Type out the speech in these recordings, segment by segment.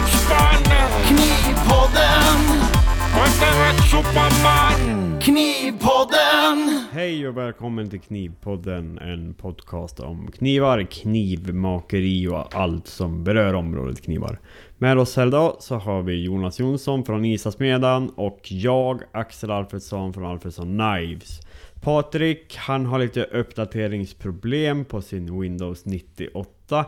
spann. Knivpodden, Och inte rätt superman. Knivpodden. Hej och välkommen till Knivpodden, en podcast om knivar, knivmakeri och allt som berör området knivar. Med oss här idag så har vi Jonas Jonsson från Isasmedan och jag, Axel Alfredsson från Alfredsson Knives. Patrik, han har lite uppdateringsproblem på sin Windows 98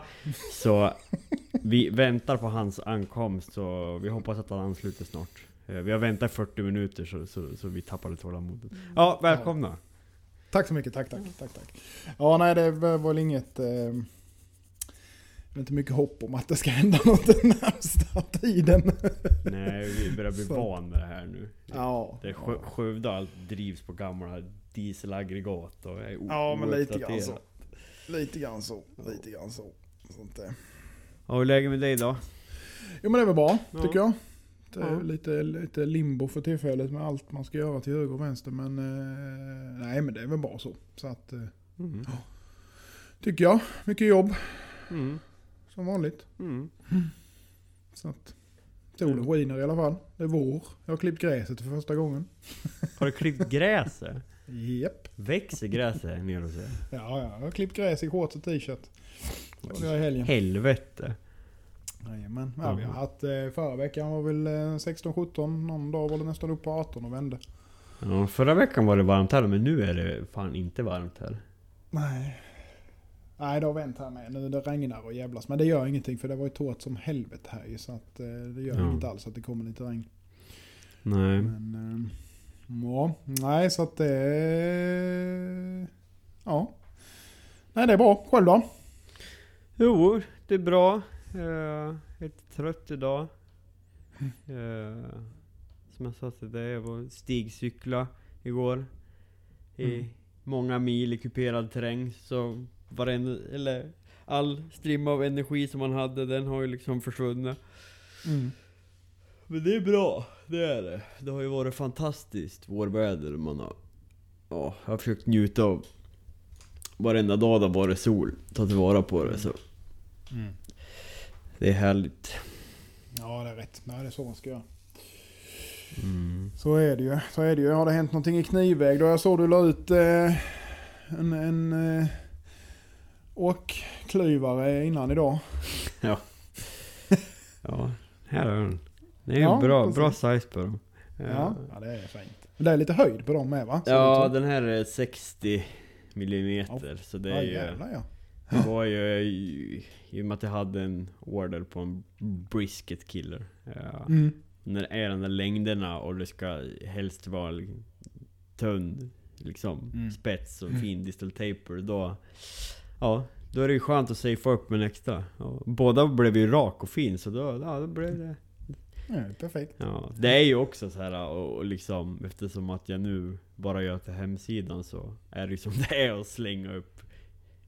Så vi väntar på hans ankomst så vi hoppas att han ansluter snart. Eh, Vi har väntat 40 minuter så, så, så vi tappade tålamodet. Ja, välkomna! Tack så mycket, tack, tack, tack, tack. Ja, nej det var väl inget... Eh, det är inte mycket hopp om att det ska hända något den närmsta tiden. Nej, vi börjar bli Så. van med det här nu. Ja, Det är Skö- Skövde allt drivs på gamla dieselaggregat och är ja men lite grann så. Lite grann så, lite grann så. Sånt där. Ja, hur läget med dig då? Jo men det är väl bra, Ja. tycker jag. Det är Ja. lite, lite limbo för tillfället med allt man ska göra till höger och vänster. Men eh, nej men det är väl bra så. Så att, eh, Mm. tycker jag. Mycket jobb, Mm. som vanligt. Mm. Så att, solen skiner i alla fall. Det är vår. Jag har klippt gräset för första gången. Har du klippt gräset? Japp. Växer gräset här nere hos er? Ja, ja, jag har klippt gräs i shorts och t-shirt. Det var det i helgen. Helvete! Jajamän. Ja, vi har haft, eh, förra veckan var väl eh, 16-17, någon dag var det nästan upp på 18 och vände. Ja, förra veckan var det varmt här men nu är det fan inte varmt här. Nej. Nej, det har vänt här med. Nu det regnar och jävlas. Men det gör ingenting för det var ju torrt som helvete här. Så att eh, det gör Ja. inget alls att det kommer lite regn. Nej. Men, eh, ja, nej så att det... Eh, ja. Nej, det är bra. Själv då? Jo, det är bra. Jag är lite trött idag. Eh, som jag sa till dig, jag var stigcykla igår. I Mm. många mil i kuperad terräng. Så varenda, eller all strimma av energi som man hade, den har ju liksom försvunnit. Mm. Men det är bra, det är det. Det har ju varit fantastiskt vårväder. Man har, ja, jag har försökt njuta av varenda dag det har varit sol. Ta tillvara på det så. Mm. Det är härligt. Ja, det är rätt. Nej, det är så man ska göra. Mm. Så är det ju. Så är det ju. Har det hänt någonting i knivväg då? Jag såg du la ut eh, en, en eh, åkklyvare innan idag. Ja, här är den. Det är ju Ja, bra, precis. bra size på dem. Ja. ja, det är fint. Men det är lite höjd på dem med va? Ser Ja, den här är 60 millimeter. Så det är ja, ju... jävlar ja. Det var ju i, och med att jag hade en order på en brisket killer. Ja. Mm. När det är de där längderna och det ska helst vara tunn liksom, Mm. spets och Mm. fin distal taper. Då, ja, då är det ju skönt att safea upp med en extra. Och båda blev ju rak och fin så då, ja, då blev det... Ja, perfekt. Ja, det är ju också så här och, och liksom eftersom att jag nu bara gör till hemsidan så är det ju som det är att slänga upp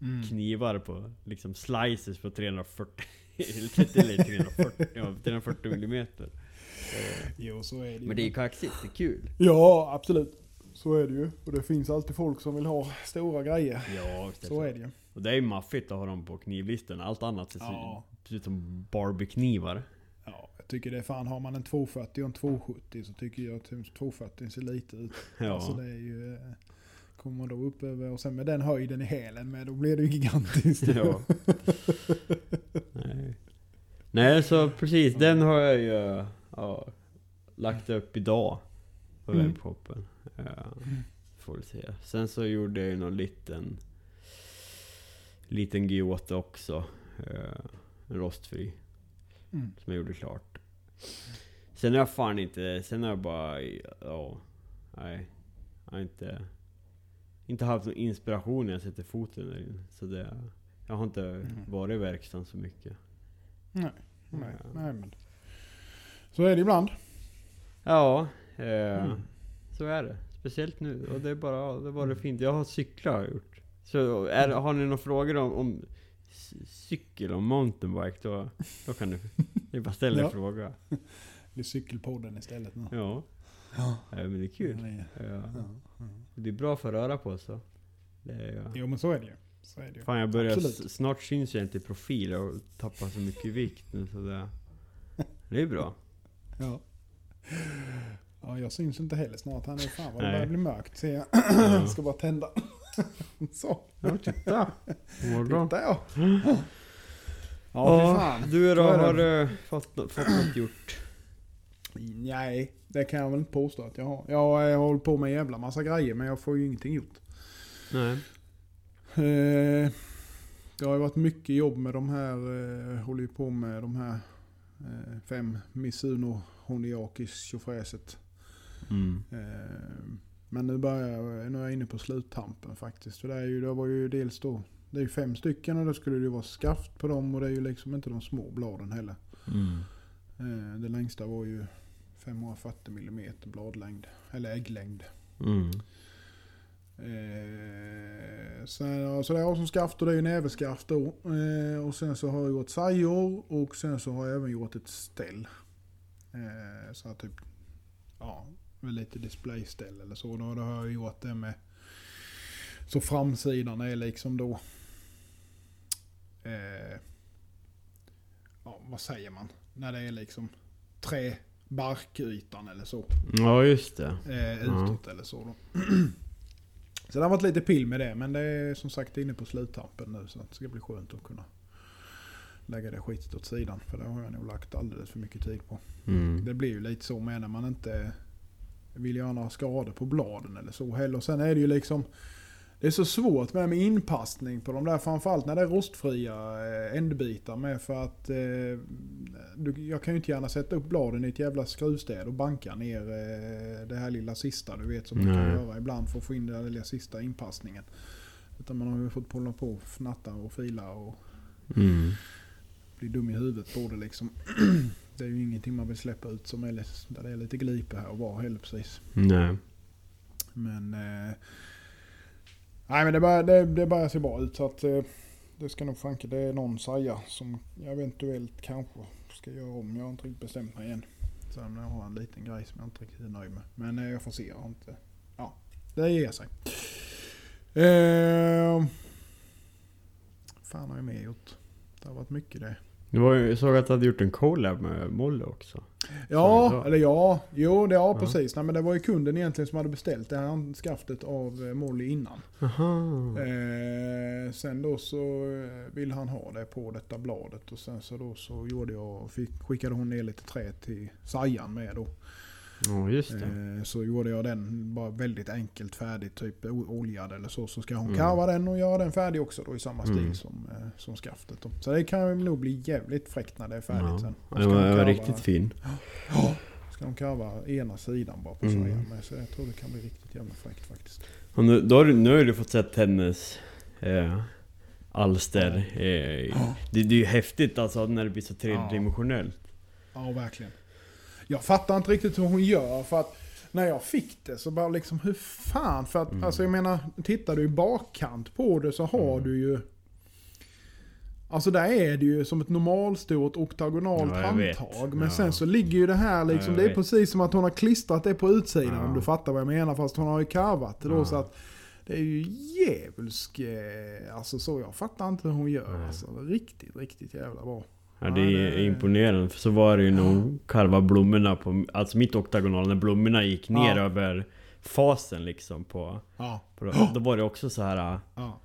Mm. knivar på liksom slices på 340 eller eller 340, ja, 340 millimeter. Eh, Jo, så är det ju. Men det är ju kaxigt, det är kul. Ja, absolut. Så är det ju. Och det finns alltid folk som vill ha stora grejer. Ja, Så är det ju. Och det är ju maffigt att ha dem på knivlistan. Allt annat ser Ja. ut som Barbie-knivar. Ja, jag tycker det är fan, har man en 240 och en 270 så tycker jag att 240 ser lite ut. Ja. Alltså det är ju... eh, Kommer man då upp över, och sen med den höjden i hälen med, då blir det ju gigantiskt. Ja. Nej. Nej, så precis. Den har jag ju ja, lagt upp idag. På Mm. webbshoppen. Ja, får vi se. Sen så gjorde jag ju någon liten... Liten G8 också. En rostfri. Mm. Som jag gjorde klart. Sen har jag fan inte... Sen har jag bara... Ja... Nej. Jag har inte... Inte haft någon inspiration när jag sätter foten där inne. Så det... Jag har inte Mm. varit i verkstaden så mycket. Nej, nej, Ja. nej men. Så är det ibland. Ja, eh, Mm. så är det. Speciellt nu. Och det är bara, det var det fint. Jag har cyklat har jag gjort. Så är, har ni några frågor om, om cykel och mountainbike då, då kan ni, ni bara ställa en Ja. fråga. Det är cykelpodden istället nu. Ja. Ja. ja, men det är kul. Ja, Ja. ja, ja. Det är bra för att röra på sig. Det är, ja. Jo men så är det ju. Så är det ju. Fan jag börjar, Absolut. snart syns jag inte i profil och tappar så mycket vikt nu så det... Det är bra. Ja. Ja, jag syns inte heller snart. Han är fan vad det börjar bli mörkt ser jag. Ja. Ska bara tända. Så. Ja, titta. Vad bra. Titta ja. Ja, fy fan. du då? Har du fått, fått något gjort? Nej, det kan jag väl inte påstå att jag har. Jag har hållit på med en jävla massa grejer men jag får ju ingenting gjort. Nej. Eh, det har ju varit mycket jobb med de här, eh, håller ju på med de här eh, fem Mizuno Honiakis tjofräset. Mm. Eh, men nu börjar jag, nu är jag inne på sluttampen faktiskt. För det, är ju, det var ju dels då, det är ju fem stycken och då skulle det ju vara skaft på dem och det är ju liksom inte de små bladen heller. Mm. Eh, det längsta var ju 540 mm bladlängd, eller ägglängd. Mm. Eh, sen, så det jag som skaft och det är ju näverskaft då. Eh, och sen så har jag gjort sajor och sen så har jag även gjort ett ställ. Eh, så här typ, ja, med lite displayställ eller så. Då, då har jag gjort det med, så framsidan är liksom då, eh, ja vad säger man? När det är liksom trä, barkytan eller så Ja, just det. eh, Ja. utåt eller så då. Så det har varit lite pill med det men det är som sagt inne på sluttampen nu så det ska bli skönt att kunna lägga det skitet åt sidan. För det har jag nog lagt alldeles för mycket tid på. Mm. Det blir ju lite så med när man inte vill göra några skador på bladen eller så heller. Och sen är det ju liksom det är så svårt med, med inpassning på de där framförallt när det är rostfria eh, ändbitar med för att eh, du, jag kan ju inte gärna sätta upp bladen i ett jävla skruvstäd och banka ner eh, det här lilla sista du vet som man kan göra ibland för att få in den där lilla sista inpassningen. Utan man har ju fått hålla på och fnatta och fila och Mm. Bli dum i huvudet på det liksom. Det är ju ingenting man vill släppa ut som är, där det är lite glipe här och var heller precis. Nej. Men... Eh, nej men det börjar, det, det börjar se bra ut så att eh, det ska nog fanka. Det är någon saja som jag eventuellt kanske ska göra om. Jag har inte riktigt bestämt mig än. Så jag har en liten grej som jag inte riktigt är nöjd med. Men eh, jag får se. Jag inte... Ja, det ger sig. Eh, fan har jag mer gjort? Det har varit mycket det. Det var ju, såg att du hade gjort en collab med Molle också. Ja, eller ja. Jo, det ja, Ja. precis. Nej, men det var ju kunden egentligen som hade beställt det här skaftet av eh, Molly innan. Eh, sen då så eh, ville han ha det på detta bladet och sen så då så gjorde jag, fick, skickade hon ner lite trä till sajan med då. Ja, just det. Eh, så gjorde jag den bara väldigt enkelt färdigt, typ oljad eller så. Så ska hon Mm. karva den och göra den färdig också då i samma stil Mm. som, eh, som skaftet. Då. Så det kan nog bli jävligt fräckt när det är färdigt Ja. sen. Ja, Och ska var, hon karva- riktigt fin. Ja, ska de karva ena sidan bara på Mm. sajan med. Så jag tror det kan bli riktigt jävla fräckt faktiskt. Och nu, då har du, nu har du fått sett hennes eh, alster. Eh, det, det är ju häftigt alltså när det blir så tredimensionellt. Ja, verkligen. Jag fattar inte riktigt hur hon gör för att när jag fick det så bara liksom hur fan för att Mm. alltså jag menar tittar du i bakkant på det så har Mm. du ju Alltså där är det ju som ett normalstort oktagonalt Ja, handtag. Men Ja. sen så ligger ju det här liksom, Ja, det är vet. precis som att hon har klistrat det på utsidan Ja. om du fattar vad jag menar. Fast hon har ju karvat det då så att det är ju djävulsk, eh, alltså så jag fattar inte hur hon gör. Alltså, riktigt, riktigt jävla bra. Ja, det Ja, är imponerande. För så var det ju när hon karvade blommorna på... Alltså mitt oktagonal, när blommorna gick ner Ja. över fasen liksom på... Ja, på då var det också så här. ja.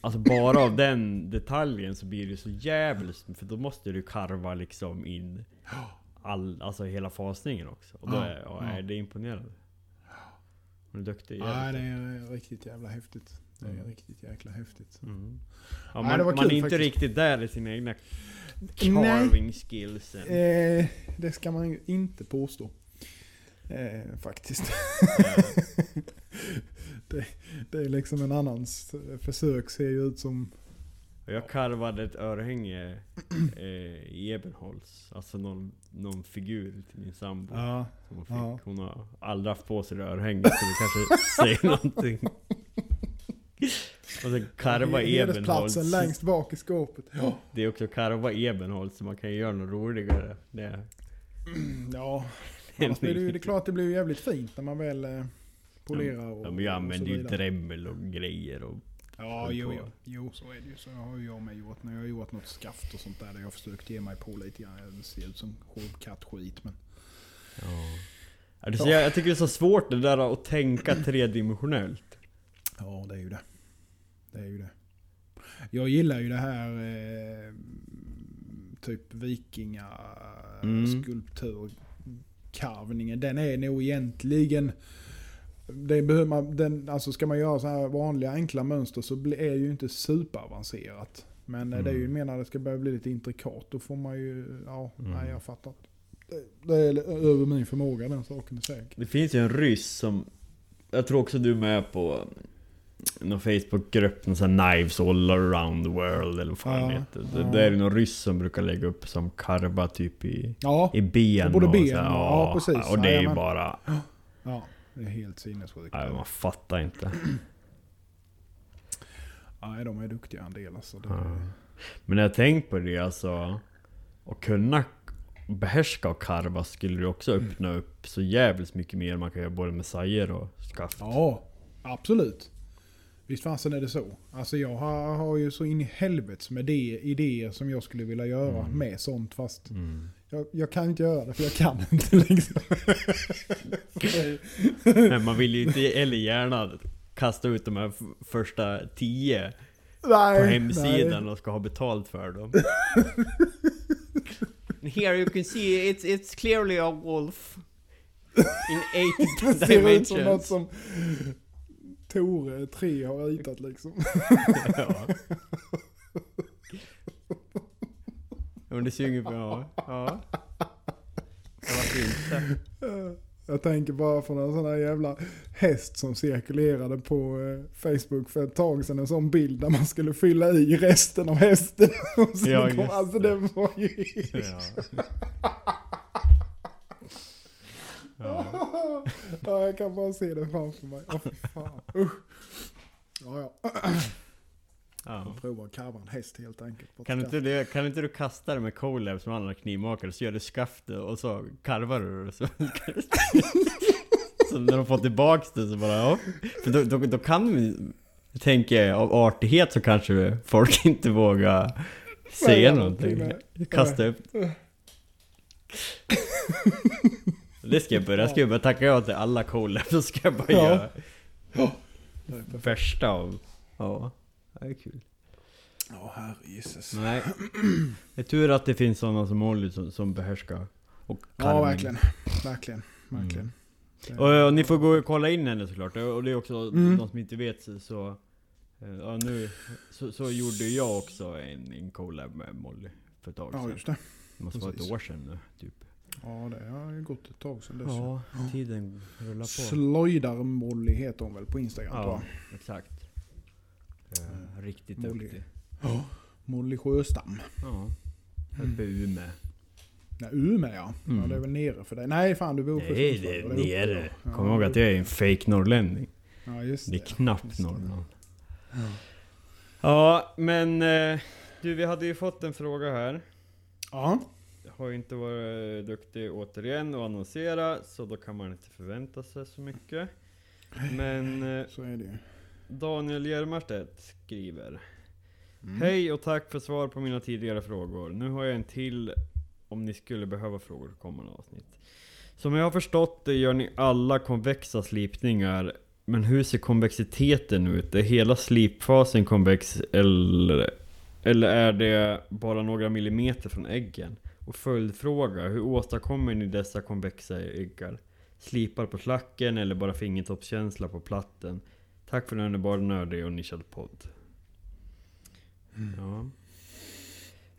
Alltså bara av den detaljen så blir det så jävligt För då måste du karva liksom in all, alltså hela fasningen också. Och då Ja, är, ja, ja. är det imponerande. Hon är duktig. Jävligt det är riktigt jävla häftigt. Det är riktigt jäkla häftigt. Mm. Ja, man, var man är inte faktiskt. riktigt där i sina egna carving skills. Eh, det ska man ju inte påstå. Eh, faktiskt. det, det är liksom en annans försök ser ju ut som... Jag karvade ett örhänge eh, i Ebenholz. Alltså någon, någon figur till min sambo. Ja, hon, fick. Ja. hon har aldrig haft på sig det örhänget så det kanske säger någonting. Och sen karva. Hedersplatsen längst bak i skåpet. Ja, Det är också karva Ebenholz så man kan ju göra något roligare. Det, ja. Annars blir det, ju, det är klart det blir ju jävligt fint när man väl eh, polerar och, ja, men jag och så använder ju vidare. drämmel och grejer och Ja, jo, jo, jo, så är det ju. Så har ju jag med gjort när jag har gjort något skaft och sånt där. Där jag har försökt ge mig på lite grann. Det ser ut som kattskit men... Ja. Ja, det är så, jag, jag tycker det är så svårt det där att tänka tredimensionellt. Ja, det är ju det. Det är ju det. Jag gillar ju det här eh, typ vikinga Mm. skulpturkarvningen. Den är nog egentligen... Det behöver man, den, alltså ska man göra så här vanliga enkla mönster så är ju inte superavancerat. Men eh, det är ju Mm. mer när det ska börja bli lite intrikat. Då får man ju... Ja, Mm. nej jag fattar. Det, det är över min förmåga den saken är säker. Det finns ju en ryss som... Jag tror också du är med på någon Facebookgrupp, någon sån här Knives All Around the World eller vad fan Ja, det heter. Det, ja. det är någon ryss som brukar lägga upp som karva typ i, Ja, i ben Både och ben så här, och- ja, precis. Och det är ju bara... ja. Det är helt sinnessjukt. Nej, man fattar inte. Nej, de är duktiga en del alltså. Det, Ja. Men när jag tänkt på det alltså... Att kunna behärska och karva skulle det också Mm. öppna upp så jävligt mycket mer man kan göra både med sajer och skaft. Ja, absolut. Visst fasen är det så. Alltså jag har, har ju så in i helvetes med det, idéer som jag skulle vilja göra Mm. med sånt fast Mm. jag, jag kan inte göra det för jag kan inte liksom. Men man vill ju inte eller gärna kasta ut de här första tio nej, på hemsidan nej. och ska ha betalt för dem. Here you can see it's, it's clearly a wolf. In eight Det ser ut som något dimensions. som Tore 3 har ritat liksom. Ja. Ja, men det ser ju inget bra Ja. Ja, varför inte? Jag tänker bara på någon sån här jävla häst som cirkulerade på eh, Facebook för ett tag sedan. En sån bild där man skulle fylla i resten av hästen. Och Ja, kom, alltså det. det var ju... Ja. Ja, jag kan bara se det framför mig. Åh fy fan. Usch. Ja, ja. Ja. Jag provar att karva en häst helt enkelt. Kan, inte det, kan inte du kasta det med Colab som andra knivmakare, så gör du skaftet och så karvar du det så Så när de får tillbaks det så bara ja. För då, då, då kan vi, tänker jag, av artighet så kanske folk inte vågar säga någonting. Kasta upp. Det ska jag börja, jag ska börja tacka ja till alla Colab, så ska jag bara Ja. göra Det är perfekt. värsta av, ja. Det är kul. Ja, herregisses. Nej. Det är tur att det finns sådana som Molly som, som behärskar och Ja, verkligen. Verkligen. Verkligen. Det- Och, och ni får gå och kolla in henne såklart. Och det är också, Mm. de som inte vet så- så... eh, Ja, nu, så, så gjorde jag också en, en collab med Molly för ett tag Ja, sedan. just det. Det måste vara ett precis. år sedan nu, typ. Ja, det har ju gått ett tag sedan dess. Ja, tiden rullar på. Slöjdar-Molly heter hon väl på Instagram tror Ja, jag. exakt. Eh, riktigt Molly. duktig. Ja. Molly Sjöstam. Ja. Uppe i Umeå. Nej, Umeå ja. ja. Mm. Det är väl nere för dig. Nej, fan du bor för Nej, det är nere. Kom ihåg att jag är en fake norrlänning. Ja, just Det det. är knappt det. Norrland. Ja. Ja, men eh, du, vi hade ju fått en fråga här. Ja. Har ju inte varit duktig återigen och annonsera, så då kan man inte förvänta sig så mycket. Men eh, så är det. Daniel Hjelmarstedt skriver. Mm. Hej och tack för svar på mina tidigare frågor. Nu har jag en till om ni skulle behöva frågor i kommande avsnitt. Som jag har förstått det gör ni alla konvexa slipningar. Men hur ser konvexiteten ut? Är hela slipfasen konvex eller, eller är det bara några millimeter från äggen? Och följdfråga, hur åstadkommer ni dessa konvexa äggar? Slipar på slacken eller bara fingertoppskänsla på platten? Tack för en underbar nördig och nischad podd. Ja.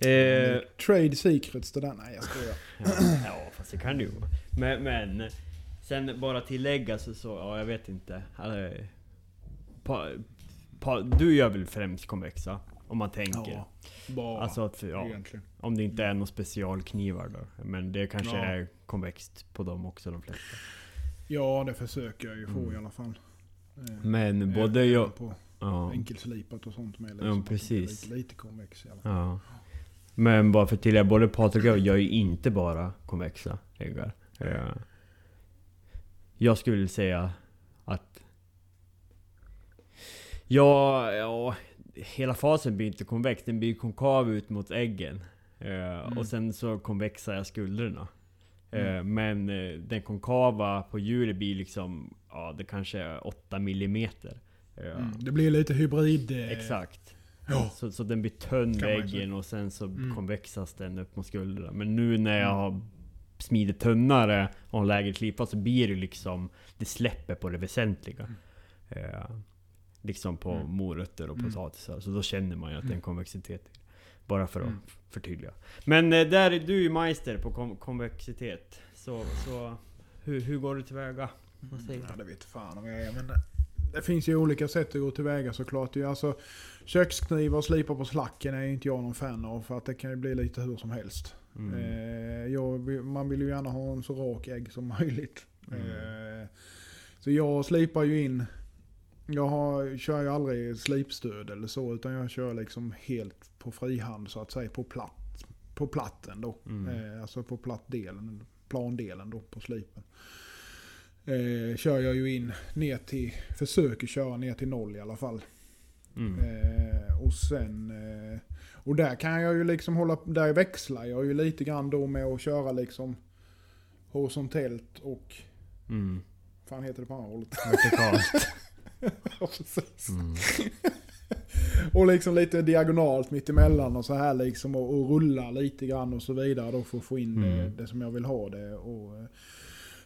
Eh, Trade secrets det där. Nej jag skojar. ja, ja, fast det kan det ju. Men, men sen bara tillägga så, så ja jag vet inte. Alltså, pa, pa, du gör väl främst konvexa? Om man tänker. Ja. Bara Alltså att, ja, egentligen. om det inte är några specialknivar då. Men det kanske Ja. är konvext på dem också de flesta. Ja det försöker jag ju få Mm. i alla fall. Eh, Men både även jag... På Ja. enkelslipat och sånt med. Ja, Liksom, blir precis. Lite, lite konvex i alla fall. Ja. Men bara för att tillägga, både Patrik och jag gör ju inte bara konvexa äggar. Eh, Jag skulle säga att Ja, ja, hela fasen blir inte konvex. Den blir konkav ut mot äggen. Eh, Och sen så konvexar jag skulderna. Eh, Men eh, den konkava på djuret blir liksom, ja det kanske är 8 millimeter. Mm. Det blir lite hybrid... Exakt. Ja. Så, så den blir tunn Kan man vid säga. äggen och sen så Mm. konvexas den upp mot skulderna. Men nu när jag har smidit tunnare och har lägre slipa så blir det liksom... Det släpper på det väsentliga. Eh, liksom på Mm. morötter och Mm. potatisar. Så då känner man ju att det är en konvexitet. Bara för att Mm. förtydliga. Men eh, där är du ju meister på kom konvexitet. Så, så hur, hur går du tillväga? Vad säger Ja, det vet fan om jag är. Men det, finns ju olika sätt att gå tillväga såklart. Är Alltså, köksknivar och slipa på slacken är ju inte jag någon fan av. För att det kan ju bli lite hur som helst. Mm. Eh, jag, man vill ju gärna ha en så rak ägg som möjligt. Mm. Eh, så jag slipar ju in. Jag har, kör ju aldrig slipstöd eller så. Utan jag kör liksom helt på frihand så att säga. På platt. På platten då. Mm. Eh, alltså på plattdelen. Plandelen då på slipen. Eh, kör jag ju in ner till, försöker köra ner till noll i alla fall. Mm. Eh, och sen... Eh, och där kan jag ju liksom hålla... Där växlar jag ju lite grann då med att köra liksom horisontellt och... Mm. fan heter det på andra hållet? Vertikalt. Ja, precis. Mm. Och liksom lite diagonalt mittemellan och så här liksom och, och rulla lite grann och så vidare då för att få in det, Mm. det som jag vill ha det. Och, eh,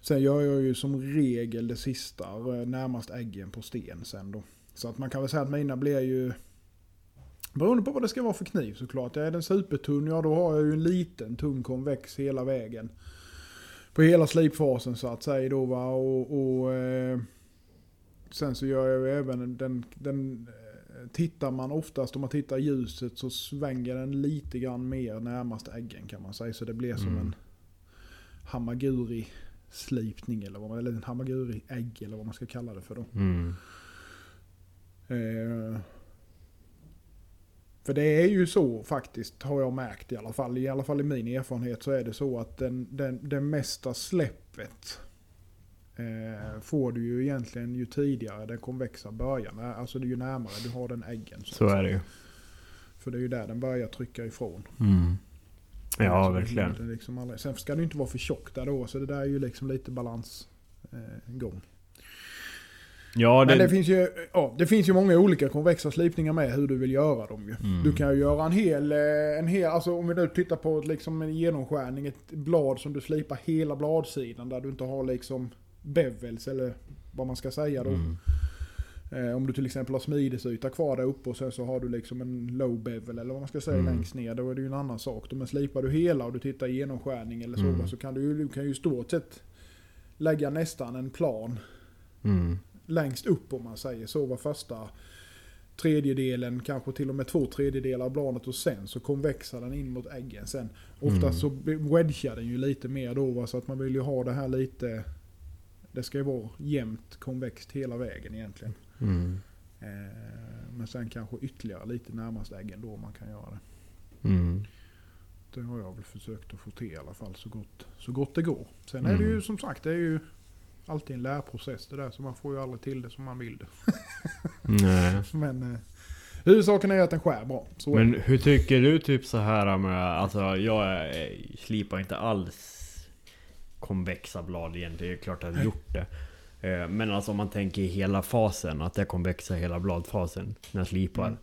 sen gör jag ju som regel det sista eh, närmast äggen på sten sen då. Så att man kan väl säga att mina blir ju Beroende på vad det ska vara för kniv såklart. Är den supertunn, ja då har jag ju en liten tunn konvex hela vägen. På hela slipfasen så att säga då va. Och, och eh, sen så gör jag ju även den, den eh, Tittar man oftast om man tittar ljuset så svänger den lite grann mer närmast äggen kan man säga. Så det blir som Mm. en hamaguri slipning eller, vad man, eller en hamaguri ägg eller vad man ska kalla det för då. Mm. Eh, för det är ju så faktiskt, har jag märkt i alla fall. I alla fall i min erfarenhet så är det så att den, den, det mesta släppet eh, får du ju egentligen ju tidigare den konvexa börjar. När- Alltså ju närmare du har den äggen. Så att är det ju. För det är ju där den börjar trycka ifrån. Mm. Ja, Så verkligen. Liksom aldrig, sen ska ju inte vara för tjock där då, så det där är ju liksom lite balansgång. Eh. Ja, Men det det... finns, ju, ja, det finns ju många olika konvexa slipningar med hur du vill göra dem ju. Mm. Du kan ju göra en hel, eh, en hel, alltså om vi nu tittar på liksom en genomskärning, ett blad som du slipar hela bladsidan där du inte har liksom bevels eller vad man ska säga då. Mm. Eh, om du till exempel har smidesyta kvar där uppe och sen så har du liksom en low bevel eller vad man ska säga Mm. längst ner. Då är det ju en annan sak. Då, Men slipar du hela och du tittar genomskärning eller så, Mm. så kan du, ju- du kan ju i stort sett lägga nästan en plan Mm. längst upp om man säger så var första tredjedelen, kanske till och med två tredjedelar av bladet och sen så konvexar den in mot äggen sen. Oftast Mm. så wedgar den ju lite mer då va, så att man vill ju ha det här lite det ska ju vara jämnt konvext hela vägen egentligen. Mm. Eh, men sen kanske ytterligare lite närmast äggen då man kan göra det. Mm. Det har jag väl försökt att få till i alla fall så gott, så gott det går. Sen är det Mm. ju som sagt, det är ju alltid en lärprocess det där så man får ju aldrig till det som man vill det. Nej. Men eh, huvudsaken är att den skär bra. Så Men hur tycker du typ så här med... Alltså jag eh, slipar inte alls konvexa blad egentligen. Det är klart att jag har gjort det. Eh, Men alltså om man tänker i hela fasen, att jag konvexar hela bladfasen när jag slipar. Mm.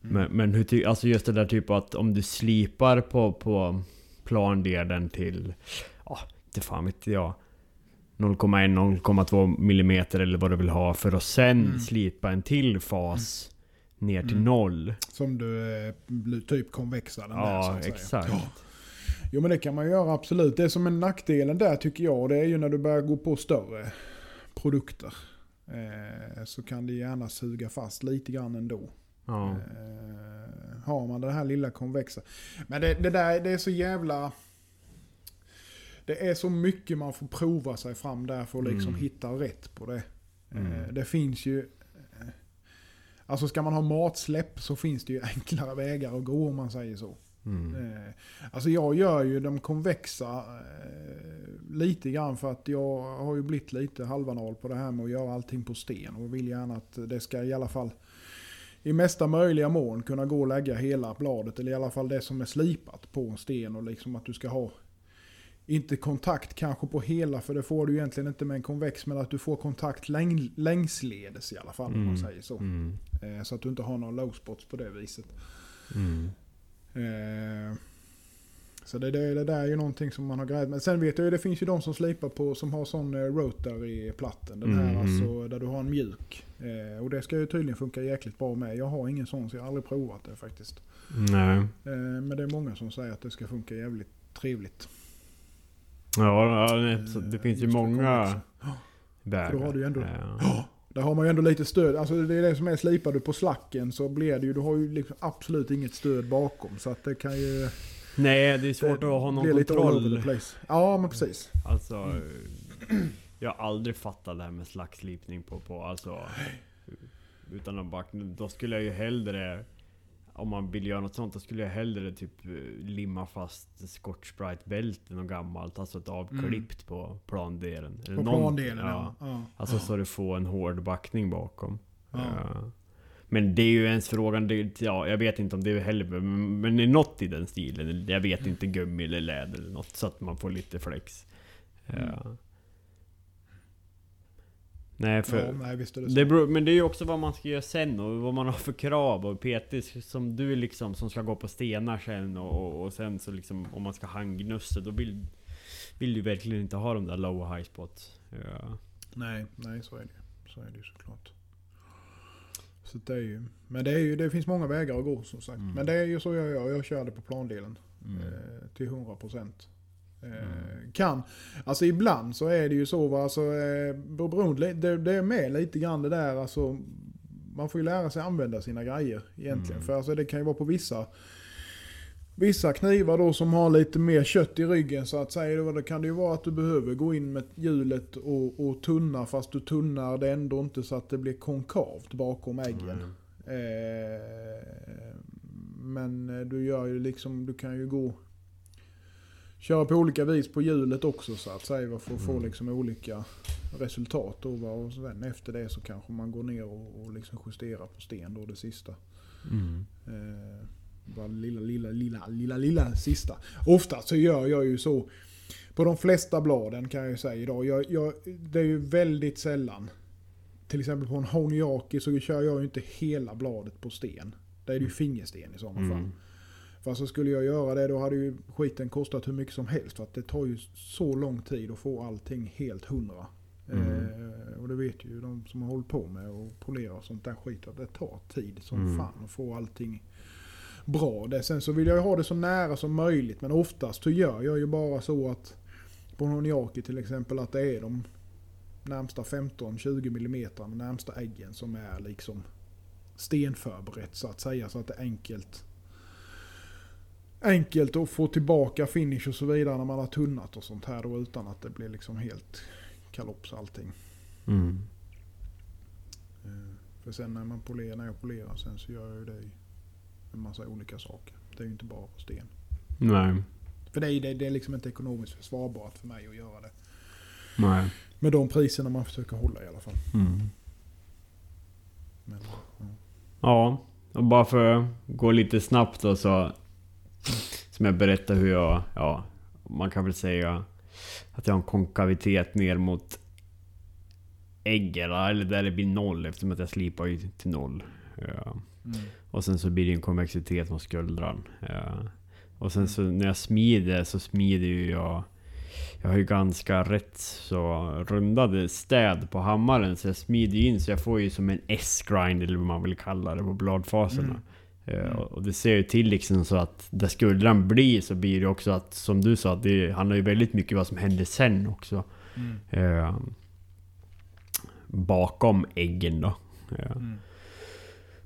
Men, men hur ty, alltså just det där typ att om du slipar på, på plandelen till... Ja, inte fan vet jag. 0,1-0,2 millimeter eller vad du vill ha för att sen Mm. slipa en till fas ner till Mm. noll. Som du eh, typ konvexar den där så Ja, att säga. exakt. Jo men det kan man göra absolut. Det som är nackdelen där tycker jag, det är ju när du börjar gå på större produkter. Eh, så kan det gärna suga fast lite grann ändå. Ja. Eh, har man det här lilla konvexa. Men det, det där det är så jävla... Det är så mycket man får prova sig fram där för att liksom Mm. hitta rätt på det. Mm. Eh, det finns ju... eh, Alltså ska man ha matsläpp så finns det ju enklare vägar att gå om man säger så. Mm. Eh, Alltså jag gör ju de konvexa eh, lite grann för att jag har ju blivit lite halvanal på det här med att göra allting på sten och vill gärna att det ska i alla fall i mesta möjliga mån kunna gå och lägga hela bladet, eller i alla fall det som är slipat på en sten och liksom att du ska ha inte kontakt kanske på hela, för det får du egentligen inte med en konvex, men att du får kontakt läng längsledes i alla fall om man Mm. säger så. Mm. Eh, så att du inte har några low spots på det viset. Mm. Eh, så det, det, det där är ju någonting som man har grejat Men sen vet jag ju, det finns ju de som slipar på, som har sån eh, rotor i platten. Den här Mm. alltså, där du har en mjuk. Eh, och det ska ju tydligen funka jäkligt bra med. Jag har ingen sån så jag har aldrig provat det faktiskt. Nej. Eh, men det är många som säger att det ska funka jävligt trevligt. Ja, så det Eh, finns ju många vägar. För då har du ju ändå- Ja. Där har man ju ändå lite stöd. Alltså det är det som är, slipar du på slacken så blir det ju, du har ju liksom absolut inget stöd bakom. Så att det kan ju... Nej, det är svårt att ha någon lite kontroll. the place. Ja men precis. Alltså, jag har aldrig fattat det här med slackslipning på, på alltså... Utan att bara, då skulle jag ju hellre... Om man vill göra något sånt, då skulle jag hellre typ eh, limma fast Scotch Brite bälte något gammalt. Alltså ett avklippt på plandelen. Eller På någon- plandelen ja. ja. Alltså så du får en hård backning bakom. Ja. Ja. Men det är ju ens frågan, det, ja, jag vet inte om det är heller, men men det är något i den stilen. Jag vet inte, gummi eller läder eller något, så att man får lite flex. Ja. Nej, för... ja, nej visst är det så. Det beror, men det är ju också vad man ska göra sen och vad man har för krav och PT som du liksom som ska gå på stenar sen och, och, och sen så liksom om man ska handgnussa då vill, vill du verkligen inte ha de där low och high spots. Ja. Nej, nej så är det Så är det ju såklart. Så det är ju, men det, är ju, det finns många vägar att gå som sagt. Mm. Men det är ju så jag gör. Jag körde på plandelen. Mm. Eh, till 100%. Eh, Kan. Alltså ibland så är det ju så va. Alltså, eh, beroende, det, det är med lite grann det där alltså. Man får ju lära sig använda sina grejer egentligen. Mm. För alltså det kan ju vara på vissa Vissa knivar då som har lite mer kött i ryggen så att säga. Då kan det ju vara att du behöver gå in med hjulet och, och tunna fast du tunnar det ändå inte så att det blir konkavt bakom äggen. Mm. Eh, men du gör ju liksom, du kan ju gå köra på olika vis på hjulet också så att säga för att få Mm. liksom olika resultat då va? och sen efter det så kanske man går ner och, och liksom justerar på sten då det sista. Mm. Eh, bara lilla, lilla, lilla, lilla, lilla sista. Ofta så gör jag ju så på de flesta bladen kan jag ju säga idag. Jag, jag, det är ju väldigt sällan. Till exempel på en Honiaki så kör jag ju inte hela bladet på sten. Det är det ju fingersten i sådana fall. Mm. För så skulle jag göra det då hade ju skiten kostat hur mycket som helst. För att det tar ju så lång tid att få allting helt hundra. Mm. Eh, och det vet ju de som har hållit på med och polera och sånt där skit. Att det tar tid som Mm. fan att få allting bra. Det, sen så vill jag ju ha det så nära som möjligt. Men oftast så gör jag ju bara så att på Honiaki till exempel att det är de närmsta 15-20 mm närmsta äggen som är liksom stenförberett så att säga. Så att det är enkelt enkelt att få tillbaka finish och så vidare när man har tunnat och sånt här då utan att det blir liksom helt kalops allting. Mm. Eh, För sen när man polerar, när jag polerar sen så gör jag ju det i en massa olika saker. Det är ju inte bara på sten. Nej. För det är, det, det är liksom inte ekonomiskt försvarbart för mig att göra det. Nej. Med de priserna man försöker hålla i alla fall. Mm. Men, ja. Ja, och bara för att gå lite snabbt då så... Som jag berättade hur jag... Ja, man kan väl säga att jag har en konkavitet ner mot äggen, eller där det blir noll eftersom att jag slipar ju till noll. Ja. Mm. Och sen så blir det en konvexitet mot skuldran. Ja. Och sen så när jag smider så smider ju jag... Jag har ju ganska rätt så rundade städ på hammaren så jag smider in så jag får ju som en S-grind eller vad man vill kalla det på bladfaserna. Mm. Eh, och- Och det ser ju till liksom så att där skuldran blir så blir det också att som du sa, det handlar ju väldigt mycket om vad som händer sen också. Mm. Eh, bakom äggen då. Eh, Mm.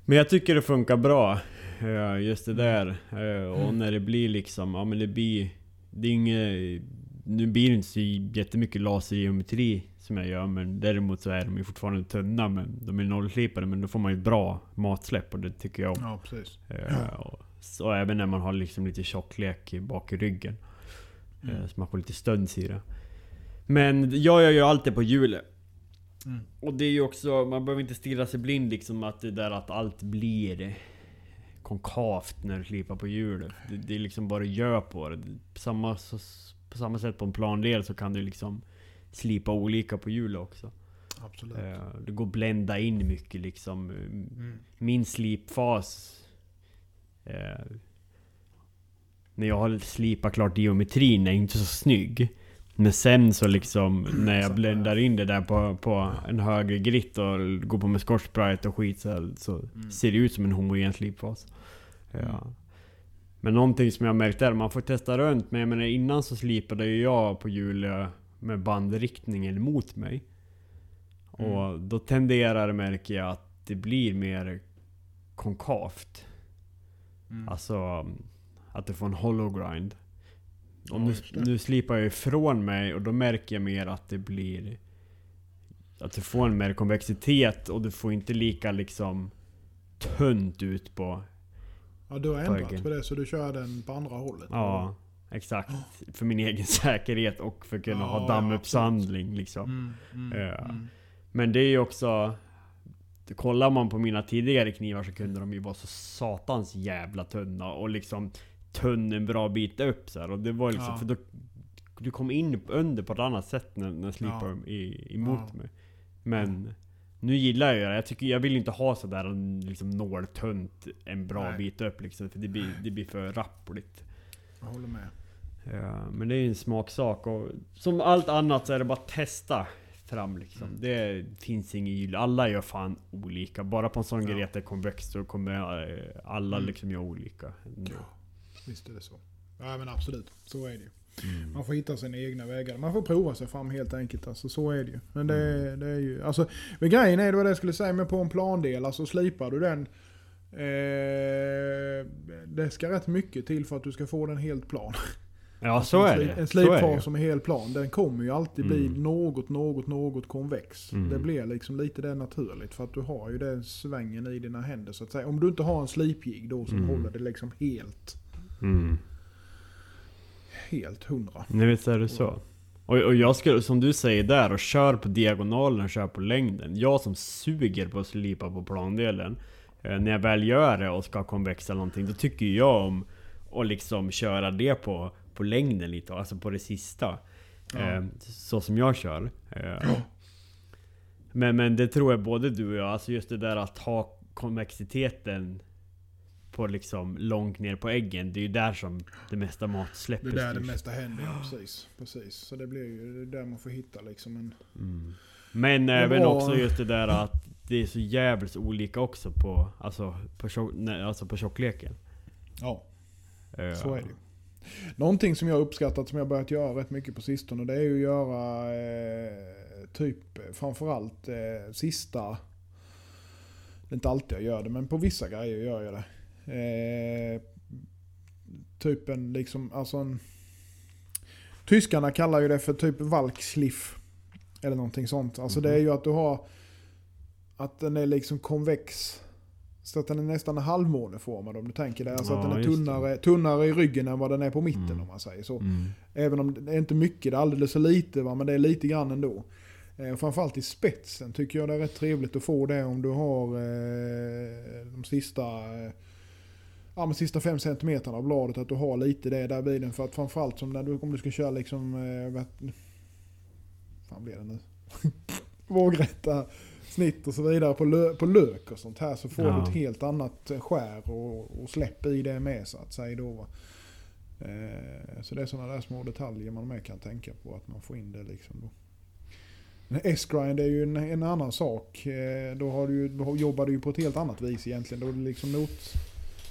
men jag tycker det funkar bra. eh, Just det där. eh, Och när det blir liksom, ja men det blir... Det är inget... Nu blir det inte så jättemycket lasergeometri som jag gör men däremot så är de ju fortfarande tunna men de är nollslipade men då får man ju bra matsläpp och det tycker jag om. Ja, precis. Eh, och Så även när man har liksom lite tjocklek bak i ryggen. Mm. Eh, Så man får lite stöns i det. Men jag gör ju alltid på hjulet. Mm. Och det är ju också, man behöver inte stirra sig blind liksom att det där att allt blir konkavt när du slipar på hjulet. Det, det är liksom bara gör på det. På samma, så, på samma sätt på en plandel så kan du liksom slipa olika på hjulet också. Absolut. Eh, Det går att blända in mycket liksom. Mm. Min slipfas... Eh, när jag har slipat klart geometrin är inte så snygg. Men sen så liksom när jag bländar in det där på, på en högre grit och går på med Scotch Brite och skit så, så ser det ut som en homogen slipfas. Ja. Men någonting som jag märkt är man får testa runt. Men jag menar innan så slipade jag på hjulet med bandriktningen mot mig. Och då tenderar märker jag att det blir mer konkavt. Mm. Alltså att du får en hollow grind. Och Ja, nu, nu slipar jag ifrån mig och då märker jag mer att det blir... Att du får en mer konvexitet och du får inte lika liksom tunt ut på... Ja, du har ändrat på det så du kör den på andra hållet? Ja, exakt. För min egen säkerhet och för att kunna Ja, ha ja, dammuppsandling liksom. Mm, mm, Ja. mm. Men det är ju också... Kollar man på mina tidigare knivar så kunde de ju vara så satans jävla tunna och liksom tunn en bra bit upp så här. Och det var liksom, Ja. för då... Du kom in under på ett annat sätt när, när slipade Ja. i, emot Ja. mig. Men... Nu gillar jag det. Jag, tycker, jag vill inte ha sådär liksom nåltunt en bra Nej. bit upp liksom. För det blir, det blir för rappligt. Jag håller med. Ja, men det är ju en smaksak och som allt annat så är det bara att testa fram liksom. Mm. Det finns ingen gyll. Alla gör fan olika. Bara på en sån Ja. grej att det är konvext så kommer eh, alla Mm. liksom göra olika. ändå. Visst är det så. Ja men absolut, så är det ju. Mm. Man får hitta sina egna vägar. Man får prova sig fram helt enkelt. Alltså, så är det ju. Men det, det är ju... Alltså, men grejen är, det var det jag skulle säga, men på en plandel, alltså slipar du den... Eh, det ska rätt mycket till för att du ska få den helt plan. Ja så är en, En Så är det. slipfas som är helt plan, den kommer ju alltid bli Mm. något, något, något konvex. Mm. Det blir liksom lite det naturligt för att du har ju den svängen i dina händer så att säga. Om du inte har en slipjigg då som Mm. håller det liksom helt, Mm. helt hundra. Nej visst är det så. Och, och jag skulle, som du säger där, och kör på diagonalen och kör på längden. Jag som suger på att slipa på plandelen. Eh, när jag väl gör det och ska konvexa någonting, då tycker jag om att liksom köra det på, på längden lite, alltså på det sista. Ja. Eh, så som jag kör. Eh, men, men det tror jag både du och jag, alltså just det där att ha konvexiteten på liksom långt ner på äggen. Det är ju där som det mesta mat Det släpper är där det mesta händer, ja, precis. precis. Så det blir ju det är där man får hitta liksom en... Mm. Men även bra. också just det där att det är så jävligt olika också på, alltså på, tjock, nej, alltså på tjockleken. Ja, Eh, så är det. Någonting som jag uppskattat som jag börjat göra rätt mycket på sistone det är ju att göra eh, typ framförallt eh, sista... Det är inte alltid jag gör det men på vissa grejer gör jag det. Eh, typ en liksom, alltså en... Tyskarna kallar ju det för typ valksliff. Eller någonting sånt. Alltså det är ju att du har... Att den är liksom konvex. Så att den är nästan halvmåneformad om du tänker det. Alltså Ja, att den är tunnare, tunnare i ryggen än vad den är på mitten Mm. om man säger så. Mm. Även om det är inte mycket, det är alldeles för lite va, men det är lite grann ändå. Eh, framförallt i spetsen tycker jag det är rätt trevligt att få det om du har eh, de sista eh, Ja men sista 5 cm av bladet att du har lite det där vid den för att framförallt som när du, om du ska köra liksom eh, vad fan blir det nu? Vågrätta snitt och så vidare på, lö, på lök och sånt här så får Ja. du ett helt annat skär och, och släpp i det med så att säga då. Eh, så det är sådana där små detaljer man med kan tänka på att man får in det liksom då. S-grind är ju en, en annan sak. Eh, då, har du, då jobbar du ju på ett helt annat vis egentligen. Då är det liksom mot,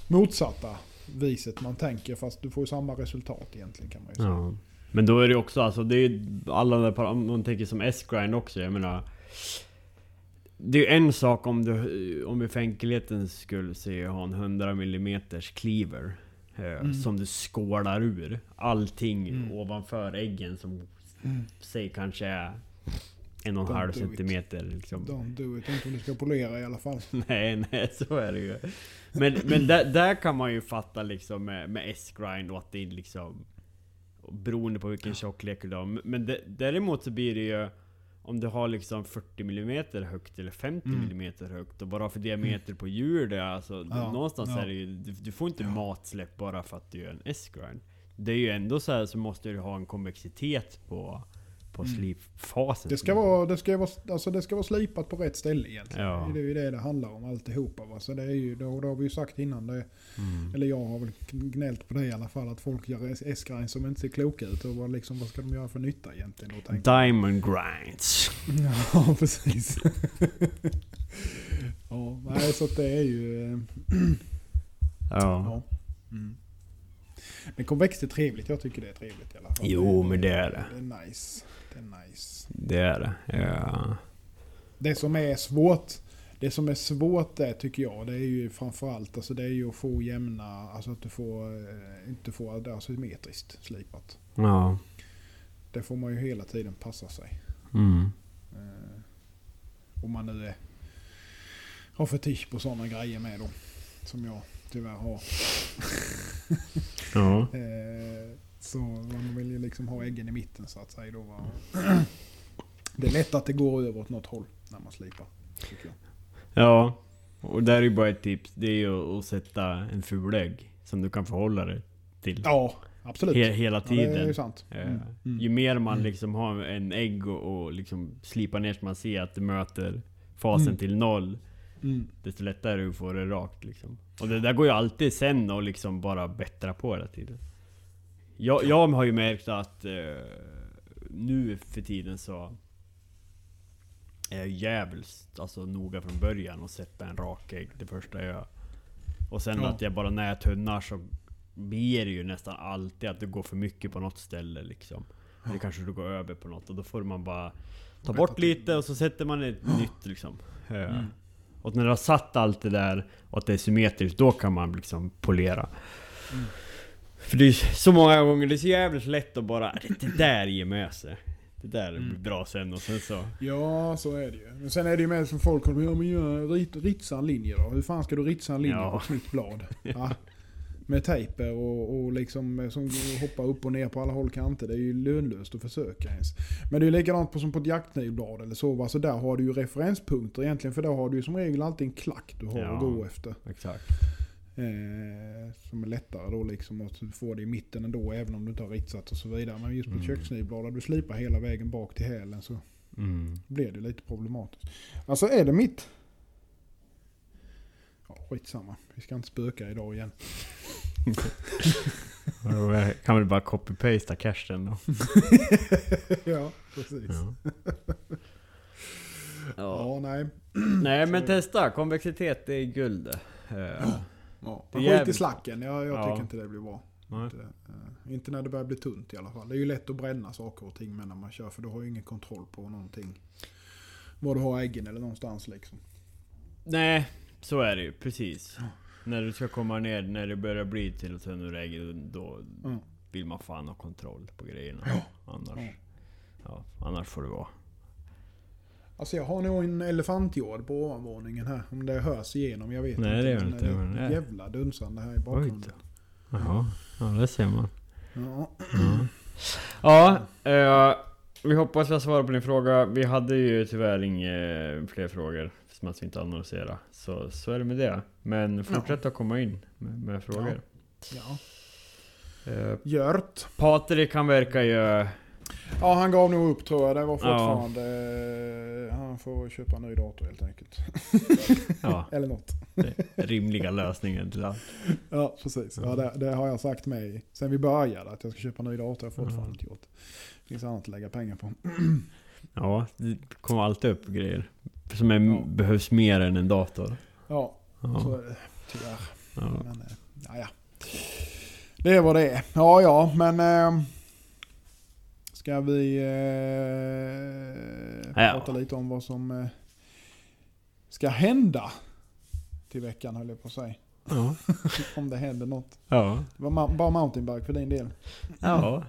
motsatta viset man tänker fast du får ju samma resultat egentligen kan man ju säga. Ja. Men då är det också, alltså det är alla de där, man tänker som S-grind också, jag menar Det är ju en sak om du, om vi för enkelhetens skull säger ha en 100 mm cleaver eh, Mm. Som du skålar ur allting Mm. ovanför äggen som Mm. säg kanske är en och en halv centimeter liksom. Don't do it. Inte om du ska polera i alla fall. Nej, nej så är det ju. Men, men där, där kan man ju fatta liksom med, med S-grind och att det är liksom... Beroende på vilken tjocklek du har. Men däremot så blir det ju... Om du har liksom 40 mm högt eller 50 Mm. mm högt och bara för diameter på hjul det alltså, Ja, någonstans ja. är det ju, du, du får inte matsläpp bara för att du gör en S-grind. Det är ju ändå så här så måste du ha en konvexitet på, på slipfasen. Det ska vara, det ska vara, alltså det ska vara slipat på rätt ställe egentligen. Ja. Det är ju det det handlar om alltihopa. Va? Så det är ju, då, då har vi ju sagt innan det, Mm. eller jag har väl gnällt på det i alla fall, att folk gör S-grinds som inte ser kloka ut. Och vad, liksom, vad ska de göra för nytta egentligen? Då. Diamond grinds. Ja, precis. ja, nej, så att det är ju... eh, Ja. Ja. Mm. Men konvext är trevligt. Jag tycker det är trevligt i alla fall. Jo, men det är det. Det är nice. Det är nice. Det är det. Ja. Det som är svårt det som är svårt där tycker jag, det är ju framförallt alltså det är ju att få jämna, alltså att du får, eh, inte får det asymmetriskt slipat. Ja. Det får man ju hela tiden passa sig. Mm. Eh, om man nu är, har fetisch på sådana grejer med då. Som jag tyvärr har. Ja. Eh, så man vill ju liksom ha äggen i mitten så att säga då. Va? Det är lätt att det går över åt något håll när man slipar. Ja. Och där är ju bara ett tips. Det är ju att sätta en fulägg som du kan förhålla dig till. Ja, absolut. He hela Ja, tiden. ju sant. Eh, Mm. Mm. Ju mer man liksom har en ägg och, och liksom slipar ner så man ser att det möter fasen Mm. till noll. Mm. Desto lättare är det att få det rakt liksom. Och det där går ju alltid sen och liksom bara bättra på hela tiden. Jag, jag har ju märkt att eh, nu för tiden så är jag jävligt alltså, noga från början och sätta en rak ägg det första jag. Och sen Ja. att jag bara när jag tunnar så blir det ju nästan alltid att det går för mycket på något ställe liksom. Eller kanske du går över på något och då får man bara ta bort lite och så sätter man ett nytt liksom. Mm. Och när du har satt allt det där och att det är symmetriskt, då kan man liksom polera. Mm. För det är så många gånger, det är så jävligt lätt att bara Det, där ger med sig. Det där Mm. blir bra sen och sen så... Ja, så är det ju. Men sen är det ju med som folk kommer ja, men gör, rit, ritsa en linje då. Hur fan ska du ritsa en linje Ja. på ett nytt blad? Ja. Med tejper och, och liksom eh, som hoppar upp och ner på alla håll och kanter. Det är ju lönlöst att försöka ens. Men det är ju likadant på, som på ett jaktknivblad eller så. Va? Så där har du ju referenspunkter egentligen. För där har du ju som regel alltid en klack du har Ja. att gå efter. Exakt. Eh, som är lättare då liksom att du får det i mitten ändå även om du inte har ritsat och så vidare. Men just på Mm. köksknivblad där du slipar hela vägen bak till hälen så Mm. blir det lite problematiskt. Alltså är det mitt... Ja, skitsamma. Vi ska inte spöka idag igen. Kan väl bara copy-pasta cashen då. ja, precis. Ja, Ja. ja. nej. Nej men testa, konvexitet är guld det. Ja. Det är Skit i slacken. Jag, jag Ja. tycker inte det blir bra. Inte, eh, inte när det börjar bli tunt i alla fall. Det är ju lätt att bränna saker och ting med när man kör. För du har ju ingen kontroll på någonting. Var du har äggen eller någonstans liksom. Nej, så är det ju. Precis. När du ska komma ner, när det börjar bli till tunnelregel, då Ja. vill man fan ha kontroll på grejerna. Annars, Ja. ja, annars får det vara. Alltså jag har nog en elefantjord på ovanvåningen här. Om det hörs igenom, jag vet Nej, inte. det gör inte, det är men det- jävla dunsande här i bakgrunden. Jaha, ja det ser man. Ja. Ja, eh, vi hoppas jag svarar på din fråga. Vi hade ju tyvärr inga fler frågor som att vi inte annonserade. Så, så är det med det. Men fortsätt att komma in med, med frågor. ja. Eh, Gjört. Patrik han verkar ju... Ja, han gav nog upp tror jag. Det var Ja. fortfarande... eh, Han får köpa en ny dator helt enkelt. Ja, Eller något. rimliga lösningen till allt. Ja, precis. Ja, det, det har jag sagt med sen vi började. Att jag ska köpa en ny dator. Jag har fortfarande Ja. inte gjort. Det finns annat att lägga pengar på. Ja, det kommer alltid upp grejer. Som är, Ja. behövs mer än en dator. Ja, så Ja, är det tyvärr. ja. Men, eh, ja, ja. Det är vad det är. Ja, ja, men... Eh, ska vi eh, Ja. prata lite om vad som eh, ska hända till veckan höll jag på att säga. Ja. Om det händer något. Ja. Det var bara mountainbike för din del. ja,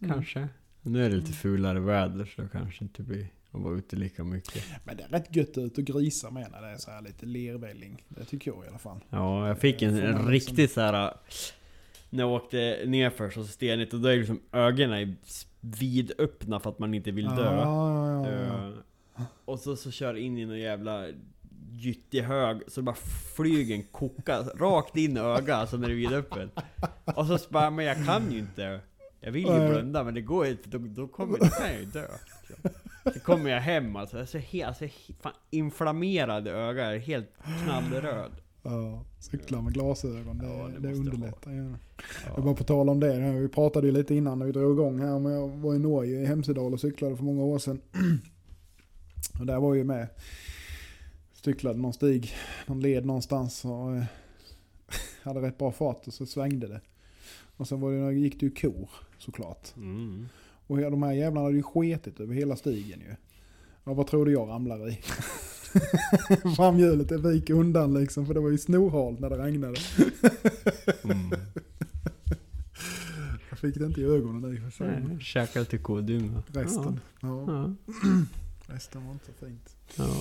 kanske. Nu är det lite fulare väder så det kanske inte blir att vara ute lika mycket. Men det är rätt gött ut att grisa med när det är så här lite lervälling. Det tycker jag i alla fall. Ja, jag fick en, en liksom- riktigt så här. När jag åkte ner för så stenigt och då är liksom ögonen i vidöppna för att man inte vill dö. ja, ja, ja. Eh, Och så, så kör in i någon jävla gyttig hög, så bara flyger en koka rakt in i ögat som är vidöppet. Och så bara, men jag kan ju inte. Jag vill ju blunda men det går inte, då, då, kommer, då kan jag ju dö. Så kommer jag hem alltså, jag ser helt, alltså, fan, inflammerad i ögat, jag är helt knallröd. Ja, cykla med glasögon, det, Ja, det det, underlättar ju. Ja. Jag var på tal om det, vi pratade ju lite innan när vi drog igång här, men jag var i Norge i Hemsedal och cyklade för många år sedan. Och där var jag ju med. Cyklade någon stig, någon led någonstans och eh, hade rätt bra fart och så svängde det. Och sen var det, gick det ju kor såklart. Mm. Och de här jävlarna hade ju sketit över hela stigen ju. Och vad tror du jag ramlar i? Framhjulet det viker undan liksom för det var ju snorhalt när det regnade. Mm. Jag fick det inte i ögonen i och för sig. Käka lite kodynga. Resten, ja. Ja. resten var inte så fint. Ja.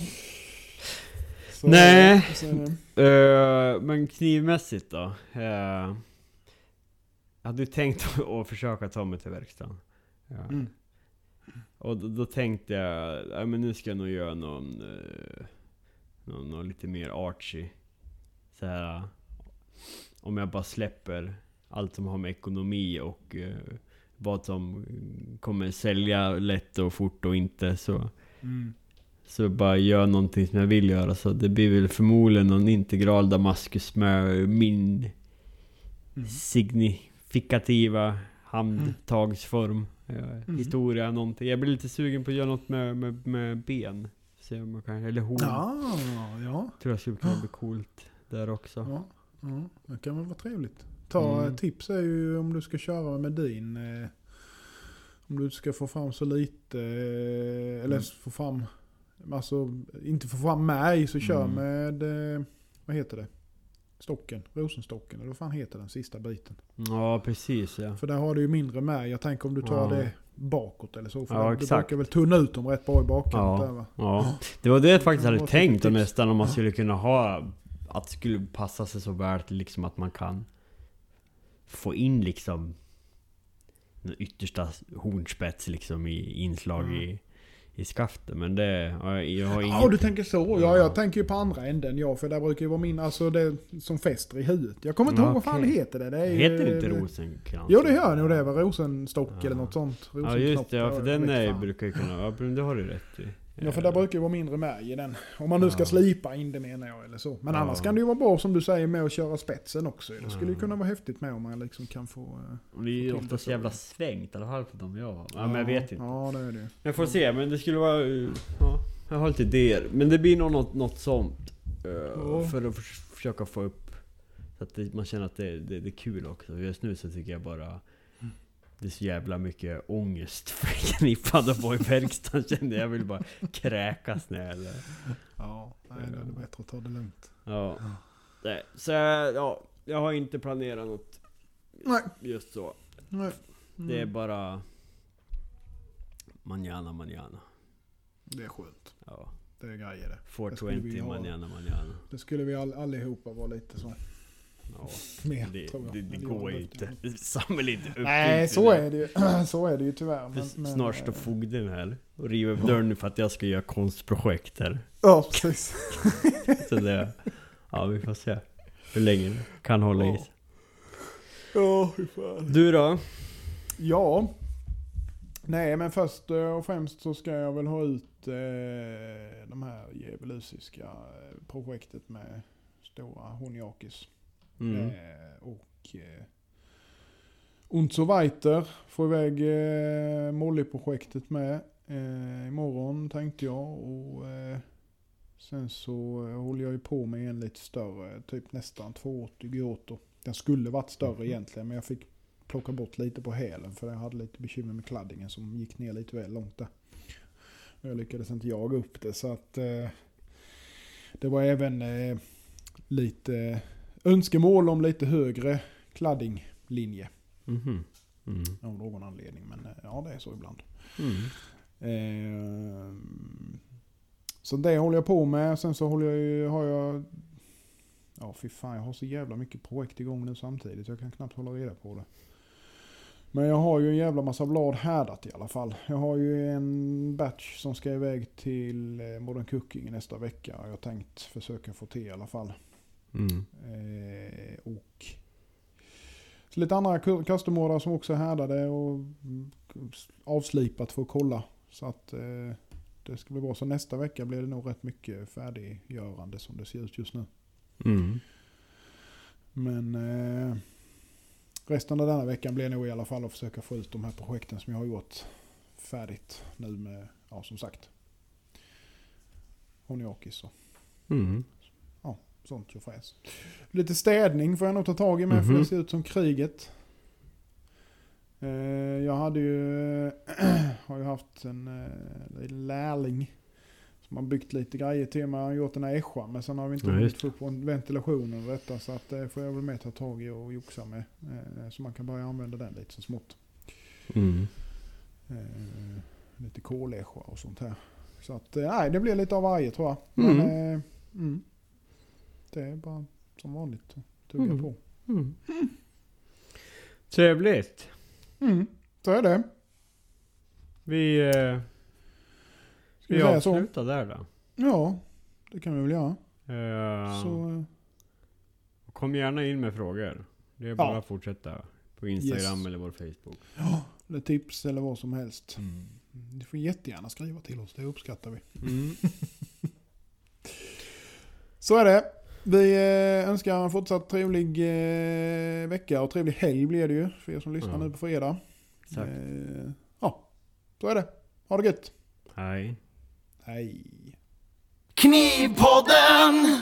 Så, Nej. Eh, men knivmässigt då? Uh, jag hade ju tänkt att försöka ta mig till verkstaden. Ja. mm. Och då, då tänkte jag, ja, men nu ska jag nog göra någon, uh, någon, någon lite mer artsy. Så här, om jag bara släpper allt som har med ekonomi och eh, vad som kommer sälja lätt och fort och inte så. Mm. Så bara gör någonting som jag vill göra. Så det blir väl förmodligen någon integral Damaskus med min Mm. signifikativa handtagsform. Eh, Mm. Historia, någonting. Jag blir lite sugen på att göra något med, med, med ben. Se om man kan, eller horn. Ja, ja, Tror jag skulle kunna bli coolt där också. ja, ja. Det kan väl vara trevligt. Ta Mm. tips är ju om du ska köra med din. Eh, om du ska få fram så lite, eh, eller Mm. få fram, alltså inte få fram märg så kör Mm. med, eh, vad heter det? Stocken, rosenstocken eller vad fan heter den sista biten? Ja, precis ja. För där har du ju mindre märg. Jag tänker om du tar Ja. det bakåt eller så. För Ja, du brukar väl tunna ut dem rätt bra i bakkant Ja. där va? Ja, det var det jag faktiskt hade tänkt tips. nästan om man skulle kunna ha Att det skulle passa sig så väl liksom att man kan Få in liksom Den yttersta hornspets liksom i inslag Mm. i I skaftet men det, ja, jag har Ja, inget du tänker så. Ja, Ja. jag tänker ju på andra änden ja. För där brukar ju vara min, alltså det som fäster i huvudet. Jag kommer inte Ja, ihåg vad fan det heter det. det är Heter det inte rosenkrans? Jo det gör nog det. va? Rosenstock Ja. eller något sånt. Ja just det, ja, för den är, brukar ju kunna, ja det har du rätt i Ja för där brukar ju vara mindre märg i den. Om man nu ska Ja. slipa in det menar jag eller så. Men Ja. annars kan det ju vara bra som du säger med att köra spetsen också. Det skulle ju Ja. kunna vara häftigt med om man liksom kan få... eh, Det är ju oftast jävla svängt i alla fall på dem jag har Ja men jag vet inte Ja det är det. Jag får se, men det skulle vara... eh, Ja, jag har lite idéer. Men det blir nog något, något sånt. eh, Ja. För att förs- försöka få upp... Så att det, man känner att det, det, det är kul också. Just nu så tycker jag bara... Det är så jävla mycket ångest förknippad på i verkstaden kände jag. Jag vill bara kräkas när jag... eller- Ja, nej det är bättre att ta det lugnt. Ja. Nej, Så ja, jag har inte planerat något Nej. just så. Nej. Det är Mm. bara... Manjana, manjana. det är skönt. Ja. Det är grejer det. skulle vi 420, ha. manjana, manjana. Det skulle vi all, allihopa vara lite så. Ja. Mer Det, det, det går ju inte. är inte uppbyggt Nej, så är det ju. Så är det ju tyvärr. Men, men, Snart står eh, fogden här och river upp dörren för att jag ska göra konstprojekt här. Ja, precis. Så det... Ja, vi får se. Hur länge det kan hålla i sig. Ja, fan. Du då? Ja. Nej, men först eh, och främst så ska jag väl ha ut eh, de här djävulusiska eh, projektet med stora Honjakis. Mm. Eh, och eh, so weiter. Få iväg eh, Molly-projektet med. Eh, imorgon tänkte jag. Och eh, sen så håller jag ju på med en lite större. Typ nästan 280 Giotto. Den skulle varit större Mhm. egentligen. Men jag fick plocka bort lite på hälen. För jag hade lite bekymmer med kladdingen som gick ner lite väl långt där. Jag lyckades inte jaga upp det. Så att eh, det var även eh, lite önskemål om lite högre kladdinglinje. Mhm. Mm. Av någon anledning. Men eh, ja, det är så ibland. Mm. Eh, så det håller jag på med. Sen så håller jag har jag... Ja, fy fan. Jag har så jävla mycket projekt igång nu samtidigt. Jag kan knappt hålla reda på det. Men jag har ju en jävla massa blad härdat i alla fall. Jag har ju en batch som ska iväg till eh, Modern Cooking nästa vecka. Jag har tänkt försöka få till i alla fall. Mm. Eh, och så lite andra ku- custom som också är härdade och avslipat för att kolla. Så att eh, det ska bli bra. Så nästa vecka blir det nog rätt mycket färdiggörande som det ser ut just nu. Mm. Men eh, resten av denna veckan blir nog i alla fall att försöka få ut de här projekten som jag har gjort färdigt nu med, ja som sagt, Honiakis och Mm. Sånt tjofräs. Lite städning får jag nog ta tag i med för Mhm. det ser ut som kriget. Eh, jag hade ju, har ju haft en eh, liten lärling som har byggt lite grejer till mig. Han har gjort den här ässjan men sen har vi inte hunnit just få upp ventilationen och detta så att det får jag väl med ta tag i och joxa med. Eh, så man kan börja använda den lite så smått. Mm. Eh, lite kolässja och sånt här. Så att eh, nej, det blir lite av varje tror jag. Men, Mm. eh, mm. Det är bara som vanligt att tugga Mm. på. Mm. Trevligt. Mm. Så är det. Vi, eh, Ska vi vi avslutar där då. Ja, det kan vi väl göra. Eh, Så, eh, Kom gärna in med frågor. Det är bara Ja. att fortsätta. På Instagram Yes. eller vår Facebook. eller tips eller vad som helst. Mm. Mm, Ni får jättegärna skriva till oss, det uppskattar vi. Mm. Så är det. Vi eh, önskar en fortsatt trevlig eh, vecka och trevlig helg blir det ju för er som lyssnar Ja. nu på fredag. Exakt. Eh, ja, så är det. Ha det gött. Hej. Hej. Knivpodden!